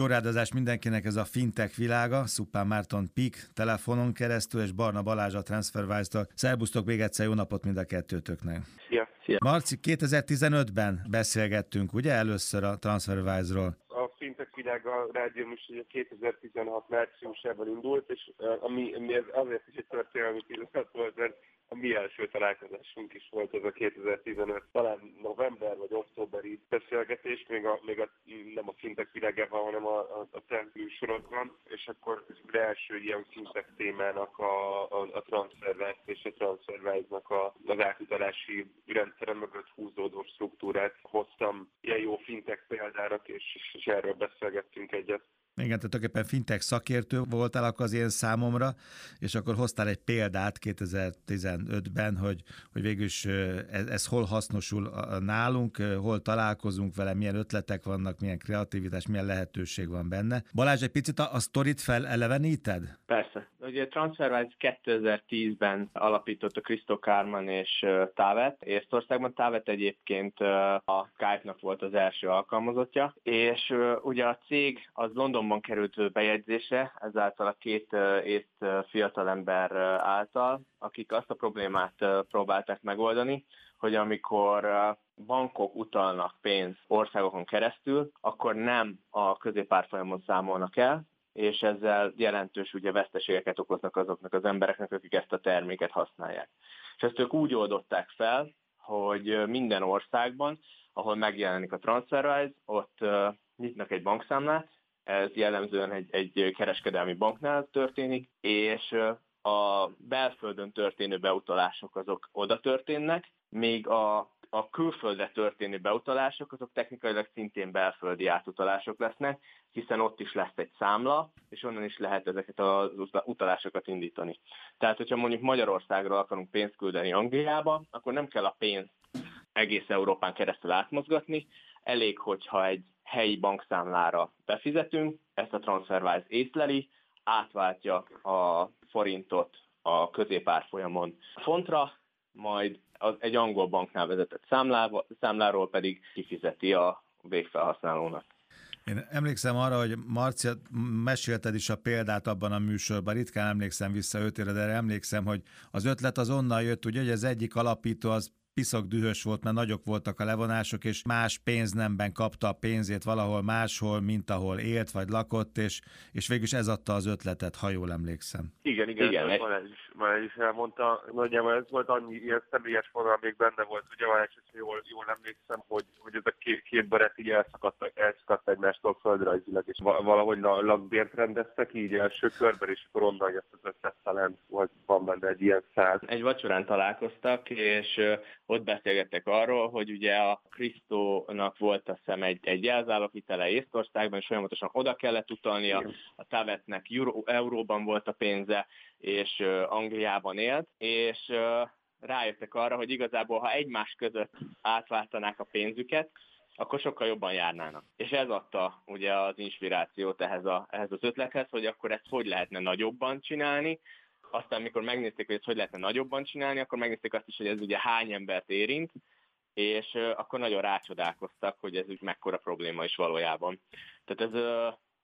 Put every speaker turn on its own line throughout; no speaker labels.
Jó rádozás mindenkinek ez a fintech világa, Szupán Márton Pik telefonon keresztül, és Barna Balázs a TransferWise-tól. Szerbusztok még egyszer, jó napot mind a kettőtöknek.
Szia. Szia.
Marci, 2015-ben beszélgettünk, ugye, először a TransferWise-ról?
A fintech világa rádió is 2016 márciusában indult, és ami, ami azért is egy történelmi pillanat volt, mert a mi első találkozásunk is volt ez a 2015, talán november vagy októberi beszélgetés, még, a, még a, nem a fintek világában, hanem a, a, a te műsorodban, és akkor az első ilyen fintek témának a, a, a transfervált és a transfervált a, az átutalási rendszeren mögött húzódó struktúrát hoztam ilyen jó fintek példának, és, és erről beszélgettünk egyet.
Igen, tehát tulajdonképpen fintech szakértő voltál akkor az én számomra, és akkor hoztál egy példát 2015-ben, hogy, hogy végül is ez, ez hol hasznosul nálunk, hol találkozunk vele, milyen ötletek vannak, milyen kreativitás, milyen lehetőség van benne. Balázs, egy picit a, a sztorit feleleveníted?
Persze. Ugye TransferWise 2010-ben alapította Krisztó Kárman és Távet. Észtországban Távet egyébként a Skype-nak volt az első alkalmazottja, és ugye a cég az Londonban került bejegyzése, ezáltal a két észt fiatalember által, akik azt a problémát próbálták megoldani, hogy amikor bankok utalnak pénzt országokon keresztül, akkor nem a középárfolyamon számolnak el, és ezzel jelentős ugye veszteségeket okoznak azoknak az embereknek, akik ezt a terméket használják. És ezt ők úgy oldották fel, hogy minden országban, ahol megjelenik a TransferWise, ott nyitnak egy bankszámlát, ez jellemzően egy, egy kereskedelmi banknál történik, és a belföldön történő beutalások azok oda történnek, még a a külföldre történő beutalások, azok technikailag szintén belföldi átutalások lesznek, hiszen ott is lesz egy számla, és onnan is lehet ezeket az utalásokat indítani. Tehát, hogyha mondjuk Magyarországról akarunk pénzt küldeni Angliába, akkor nem kell a pénzt egész Európán keresztül átmozgatni, elég, hogyha egy helyi bankszámlára befizetünk, ezt a TransferWise észleli, átváltja a forintot a középárfolyamon fontra, majd az egy angol banknál vezetett számlába, számláról pedig kifizeti a végfelhasználónak.
Én emlékszem arra, hogy Marcia, mesélted is a példát abban a műsorban, ritkán emlékszem vissza öt évre, de emlékszem, hogy az ötlet az onnan jött, ugye, hogy az egyik alapító az piszok dühös volt, mert nagyok voltak a levonások, és más pénznemben kapta a pénzét valahol máshol, mint ahol élt vagy lakott, és, és végül is ez adta az ötletet, ha jól emlékszem.
Igen, igen, igen Balázs is, Balázs is elmondta, nagyjából ez volt annyi ilyen személyes vonal még benne volt, ugye Balázs, hogy jól, jól emlékszem, hogy, hogy ez a két, két barát így elszakadt, elszakadt egymástól földrajzilag, és valahogy lakbért rendeztek így első körben, és akkor onnan jött az ötlet talán volt, van benne egy ilyen száz.
Egy vacsorán találkoztak, és ott beszélgettek arról, hogy ugye a Krisztónak volt a szem egy, egy jelzálóhitele Észtországban, és folyamatosan oda kellett utalnia, a Tavetnek euró, euróban volt a pénze, és uh, Angliában élt, és uh, rájöttek arra, hogy igazából, ha egymás között átváltanák a pénzüket, akkor sokkal jobban járnának. És ez adta ugye az inspirációt ehhez, a, ehhez az ötlethez, hogy akkor ezt hogy lehetne nagyobban csinálni, aztán, mikor megnézték, hogy ezt hogy lehetne nagyobban csinálni, akkor megnézték azt is, hogy ez ugye hány embert érint, és akkor nagyon rácsodálkoztak, hogy ez úgy mekkora probléma is valójában. Tehát ez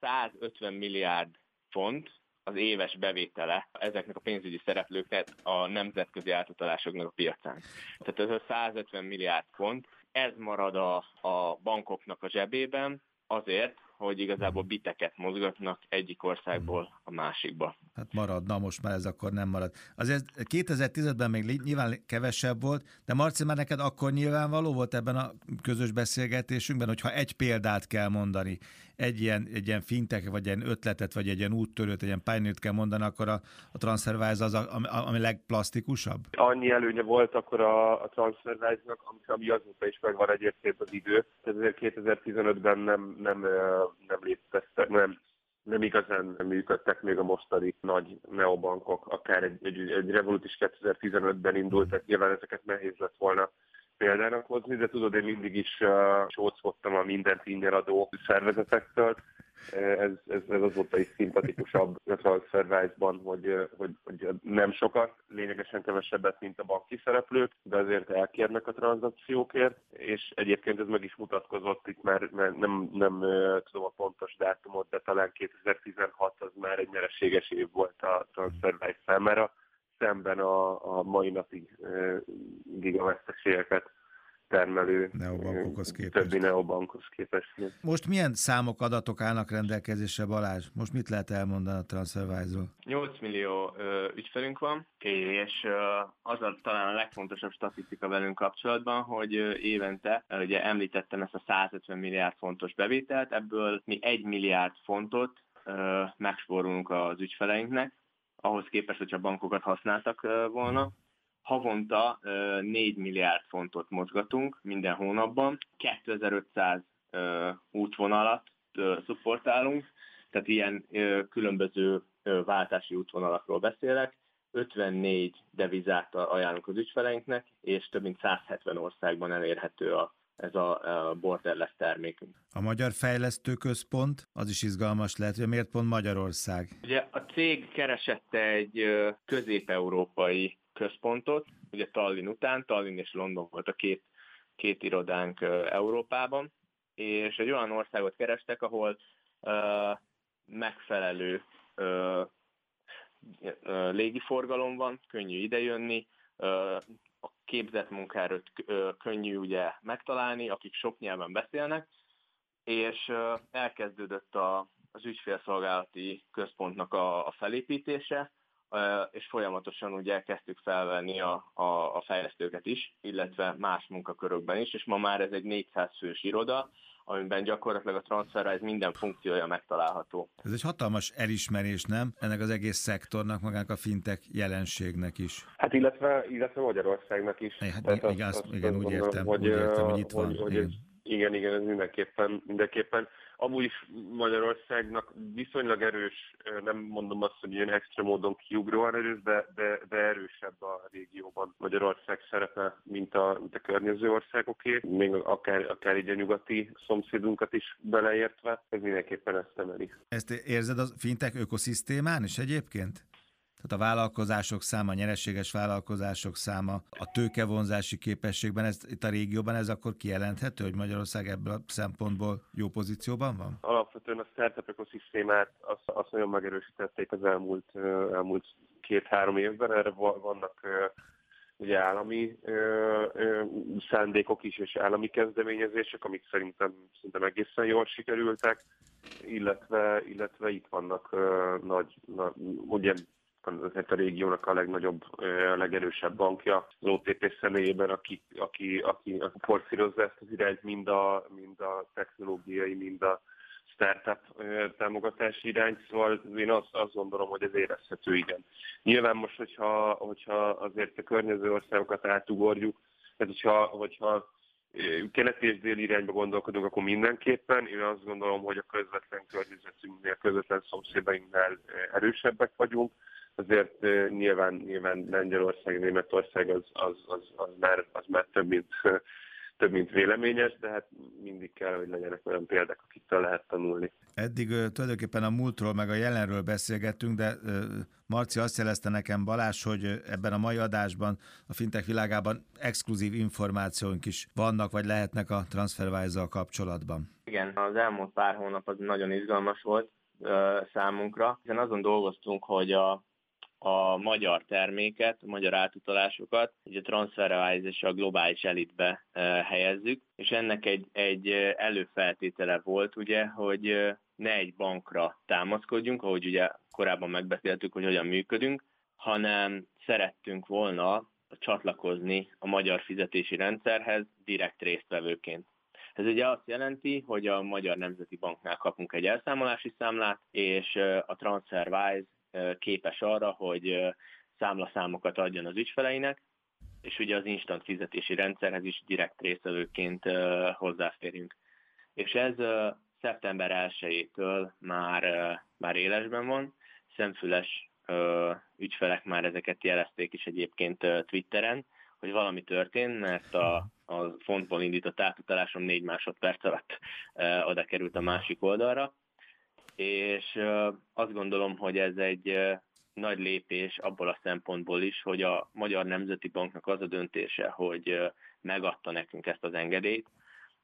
150 milliárd font az éves bevétele ezeknek a pénzügyi szereplőknek a nemzetközi átutalásoknak a piacán. Tehát ez a 150 milliárd font, ez marad a, a bankoknak a zsebében azért, hogy igazából biteket mozgatnak egyik országból a másikba.
Hát maradna, most már ez akkor nem marad. Azért 2010-ben még nyilván kevesebb volt, de Marci, már neked akkor nyilvánvaló volt ebben a közös beszélgetésünkben, hogyha egy példát kell mondani, egy ilyen, egy ilyen fintek, vagy egy ötletet, vagy egy ilyen úttörőt, egy ilyen pioneert kell mondani, akkor a, a TransferWise az, a, ami, ami legplastikusabb?
Annyi előnye volt akkor a, a TransferWise-nak, ami, ami azóta is megvan egyébként az idő. Tehát 2015-ben nem, nem, nem léteztek, nem nem igazán működtek még a mostani nagy neobankok, akár egy, egy, egy Revolut is 2015-ben indult, tehát nyilván ezeket nehéz lett volna példának hozni, de tudod, én mindig is uh, csóckodtam a mindent ingyen adó szervezetektől, ez, ez, ez azóta is szimpatikusabb a TransferWise-ban, hogy, hogy, hogy nem sokat, lényegesen kevesebbet, mint a banki szereplők, de azért elkérnek a tranzakciókért, és egyébként ez meg is mutatkozott itt már, mert nem, nem tudom a pontos dátumot, de talán 2016 az már egy nyereséges év volt a TransferWise számára, szemben a, a mai napig gigaveszteségeket termelő
neobankokhoz képest.
többi neobankhoz képest.
Most milyen számok, adatok állnak rendelkezésre, Balázs? Most mit lehet elmondani a TransferWise-ról?
8 millió ö, ügyfelünk van, és ö, az a talán a legfontosabb statisztika velünk kapcsolatban, hogy ö, évente, ö, ugye említettem ezt a 150 milliárd fontos bevételt, ebből mi 1 milliárd fontot megspórolunk az ügyfeleinknek, ahhoz képest, hogyha bankokat használtak volna, havonta 4 milliárd fontot mozgatunk minden hónapban, 2500 útvonalat szupportálunk, tehát ilyen különböző váltási útvonalakról beszélek, 54 devizát ajánlunk az ügyfeleinknek, és több mint 170 országban elérhető a, ez a borderless termékünk.
A Magyar Fejlesztő Központ, az is izgalmas lehet, hogy miért pont Magyarország?
Ugye a cég keresette egy közép-európai központot, ugye Tallinn után, Tallinn és London volt a két, két irodánk Európában, és egy olyan országot kerestek, ahol uh, megfelelő uh, légiforgalom van, könnyű idejönni, képzett uh, könnyű ugye megtalálni, akik sok nyelven beszélnek, és elkezdődött a, az ügyfélszolgálati központnak a, a felépítése, és folyamatosan ugye kezdtük felvenni a, a, a fejlesztőket is, illetve más munkakörökben is, és ma már ez egy 400 fős iroda, amiben gyakorlatilag a TransferWise minden funkciója megtalálható.
Ez egy hatalmas elismerés, nem? Ennek az egész szektornak, magának a fintek jelenségnek is.
Hát illetve, illetve Magyarországnak is.
Hát Tehát igen, azt, azt, igen, úgy értem, hogy, úgy értem, hogy itt hogy, van. Hogy
igen. Igen, igen, ez mindenképpen, mindenképpen amúgy is Magyarországnak viszonylag erős, nem mondom azt, hogy ilyen extra módon kiugróan erős, de, de, de erősebb a régióban Magyarország szerepe, mint a, mint a környező országoké, még akár, akár így a nyugati szomszédunkat is beleértve, ez mindenképpen ezt emeli.
Ezt érzed a fintek ökoszisztémán is egyébként? Tehát a vállalkozások száma, a nyereséges vállalkozások száma, a tőkevonzási képességben, ez, itt a régióban ez akkor kijelenthető, hogy Magyarország ebből a szempontból jó pozícióban van?
Alapvetően a startup ökoszisztémát azt, azt nagyon megerősítették az elmúlt, elmúlt két-három évben. Erre vannak ugye állami ö, ö, szándékok is, és állami kezdeményezések, amik szerintem, szerintem egészen jól sikerültek, illetve, illetve itt vannak ö, nagy, nagy, ugye azért a régiónak a legnagyobb, a legerősebb bankja, az OTP személyében, aki, aki, aki, aki forszírozza ezt az irányt, mind a, mind a technológiai, mind a startup támogatási irányt, szóval én azt, azt gondolom, hogy ez érezhető, igen. Nyilván most, hogyha, hogyha azért a környező országokat átugorjuk, tehát hogyha, hogyha keleti és déli irányba gondolkodunk, akkor mindenképpen. Én azt gondolom, hogy a közvetlen környezetünknél, közvetlen szomszédainknál erősebbek vagyunk azért nyilván, nyilván Lengyelország, Németország az, az, az, az, már, az már több mint, több mint véleményes, de hát mindig kell, hogy legyenek olyan példák, akiktől lehet tanulni.
Eddig tulajdonképpen a múltról meg a jelenről beszélgettünk, de Marci azt jelezte nekem Balázs, hogy ebben a mai adásban a fintech világában exkluzív információink is vannak, vagy lehetnek a TransferWise-zal kapcsolatban.
Igen, az elmúlt pár hónap az nagyon izgalmas volt számunkra, hiszen azon dolgoztunk, hogy a a magyar terméket, a magyar átutalásokat ugye a TransferWise és a globális elitbe helyezzük, és ennek egy, egy előfeltétele volt ugye, hogy ne egy bankra támaszkodjunk, ahogy ugye korábban megbeszéltük, hogy hogyan működünk, hanem szerettünk volna csatlakozni a magyar fizetési rendszerhez direkt résztvevőként. Ez ugye azt jelenti, hogy a Magyar Nemzeti Banknál kapunk egy elszámolási számlát, és a TransferWise képes arra, hogy számlaszámokat adjon az ügyfeleinek, és ugye az instant fizetési rendszerhez is direkt résztvevőként hozzáférjünk. És ez szeptember 1-től már, már élesben van, szemfüles ügyfelek már ezeket jelezték is egyébként Twitteren, hogy valami történt, mert a, a fontból indított átutalásom négy másodperc alatt oda került a másik oldalra, és azt gondolom, hogy ez egy nagy lépés abból a szempontból is, hogy a Magyar Nemzeti Banknak az a döntése, hogy megadta nekünk ezt az engedélyt,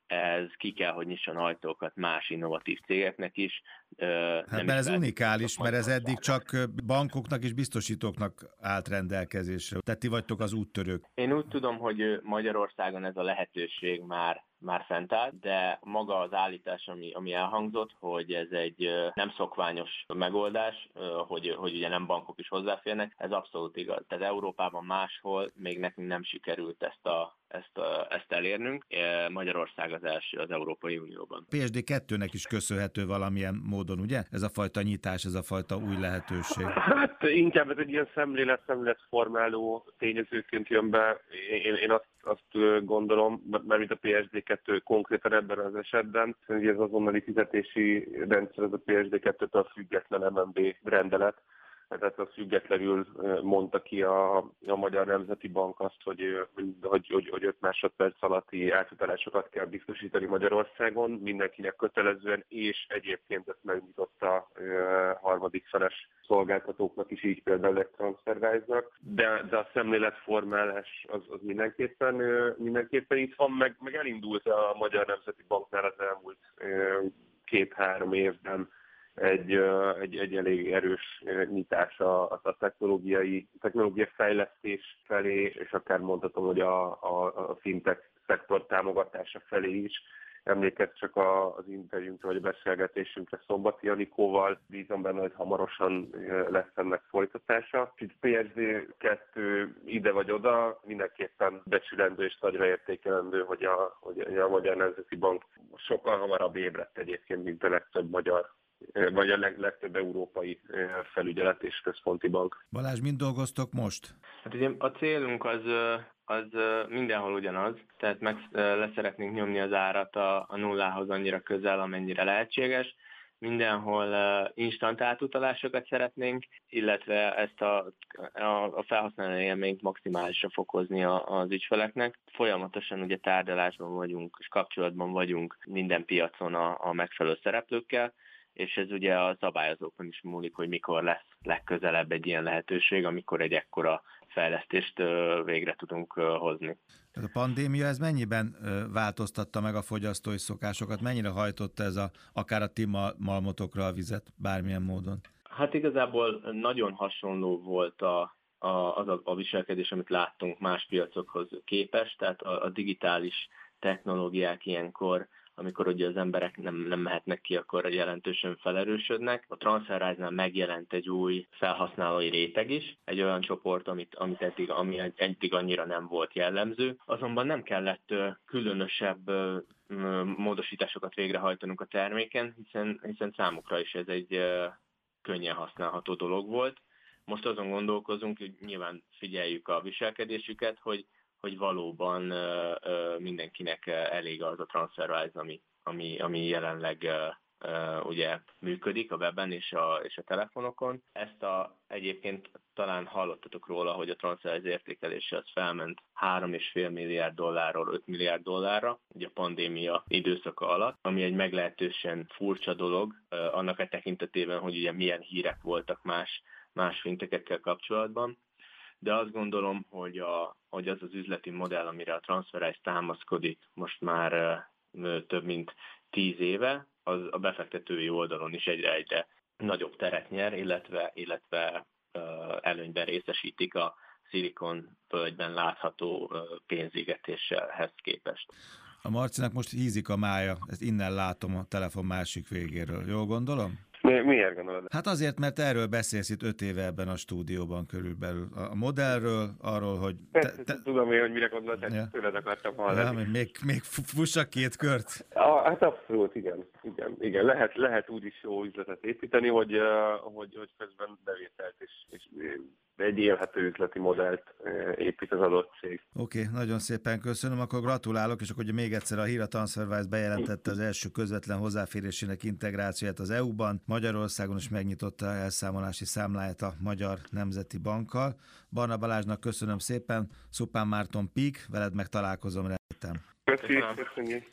ez ki kell, hogy nyisson ajtókat más innovatív cégeknek is.
Hát nem mert ez unikális, mert ez eddig csak bankoknak és biztosítóknak állt rendelkezésre. Tehát ti vagytok az úttörők.
Én úgy tudom, hogy Magyarországon ez a lehetőség már már fent áll, de maga az állítás, ami, ami elhangzott, hogy ez egy nem szokványos megoldás, hogy, hogy ugye nem bankok is hozzáférnek, ez abszolút igaz. Tehát Európában máshol még nekünk nem sikerült ezt, a, ezt, ezt elérnünk. Magyarország az első az Európai Unióban.
PSD2-nek is köszönhető valamilyen módon, ugye? Ez a fajta nyitás, ez a fajta új lehetőség.
Hát inkább ez egy ilyen szemlélet, szemléletformáló tényezőként jön be. Én, én azt azt gondolom, mert mint a PSD2 konkrétan ebben az esetben, hogy ez azonnali fizetési rendszer, ez a PSD2-től független MNB rendelet, tehát az függetlenül mondta ki a, a Magyar Nemzeti Bank azt, hogy, hogy, hogy, hogy 5 másodperc alatti átutalásokat kell biztosítani Magyarországon, mindenkinek kötelezően, és egyébként ezt megnyitotta harmadik feles szolgáltatóknak is, így például Transferwise-nak, de, de a szemléletformálás az, az mindenképpen, mindenképpen itt van, meg, meg elindult a Magyar Nemzeti Banknál az elmúlt két-három évben egy, egy, egy elég erős nyitás a, a technológiai, technológiai fejlesztés felé, és akár mondhatom, hogy a, a, a fintech szektor támogatása felé is. Emlékezz csak az interjúnkra vagy a beszélgetésünkre Szombati Anikóval, bízom benne, hogy hamarosan lesz ennek folytatása. Itt PSD 2 ide vagy oda, mindenképpen becsülendő és nagyra értékelendő, hogy a, hogy a Magyar Nemzeti Bank sokkal hamarabb ébredt egyébként, mint a legtöbb magyar vagy a leg, legtöbb európai felügyelet és központi bank.
Balázs, mind dolgoztok most?
Hát ugye a célunk az, az mindenhol ugyanaz, tehát meg leszeretnénk nyomni az árat a, a nullához annyira közel, amennyire lehetséges. Mindenhol instant átutalásokat szeretnénk, illetve ezt a, a, a felhasználó élményt maximálisra fokozni az ügyfeleknek. Folyamatosan ugye tárgyalásban vagyunk, és kapcsolatban vagyunk minden piacon a, a megfelelő szereplőkkel, és ez ugye a szabályozókon is múlik, hogy mikor lesz legközelebb egy ilyen lehetőség, amikor egy ekkora fejlesztést végre tudunk hozni.
A pandémia ez mennyiben változtatta meg a fogyasztói szokásokat? Mennyire hajtotta ez a, akár a ti malmotokra a vizet bármilyen módon?
Hát igazából nagyon hasonló volt a, a, az a, a viselkedés, amit láttunk más piacokhoz képest, tehát a, a digitális technológiák ilyenkor amikor ugye az emberek nem, nem mehetnek ki, akkor jelentősen felerősödnek. A TransferWise-nál megjelent egy új felhasználói réteg is, egy olyan csoport, amit, amit eddig, ami eddig annyira nem volt jellemző. Azonban nem kellett különösebb módosításokat végrehajtanunk a terméken, hiszen, hiszen számukra is ez egy könnyen használható dolog volt. Most azon gondolkozunk, hogy nyilván figyeljük a viselkedésüket, hogy hogy valóban mindenkinek elég az a TransferWise, ami, ami, ami jelenleg ugye működik a webben és a, és a telefonokon. Ezt a, egyébként talán hallottatok róla, hogy a TransferWise értékelése az felment 3,5 milliárd dollárról 5 milliárd dollárra, ugye a pandémia időszaka alatt, ami egy meglehetősen furcsa dolog, annak a tekintetében, hogy ugye milyen hírek voltak más, más fintekekkel kapcsolatban de azt gondolom, hogy, a, hogy az az üzleti modell, amire a Transferize támaszkodik most már több mint tíz éve, az a befektetői oldalon is egyre-egyre nagyobb teret nyer, illetve, illetve előnyben részesítik a Silicon völgyben látható pénzégetéshez képest.
A Marcinak most hízik a mája, ezt innen látom a telefon másik végéről. Jól gondolom?
Mi, miért gondolod?
Hát azért, mert erről beszélsz itt öt éve ebben a stúdióban körülbelül. A modellről, arról, hogy...
Te, te... tudom én, hogy mire tehát ja. tőled akartam hallani.
Ja, még, még fussak két kört?
A, hát abszolút, igen. igen, igen. Lehet, lehet úgy is jó üzletet építeni, hogy, hogy, hogy közben bevételt és, és egy élhető üzleti modellt épít az adott cég.
Oké, okay, nagyon szépen köszönöm, akkor gratulálok, és akkor ugye még egyszer a Híra TransferWise bejelentette az első közvetlen hozzáférésének integrációját az EU-ban, Magyarországon is megnyitotta elszámolási számláját a Magyar Nemzeti Bankkal. Barna Balázsnak köszönöm szépen, Szupán Márton Pík, veled meg találkozom remétem.
Köszönjük.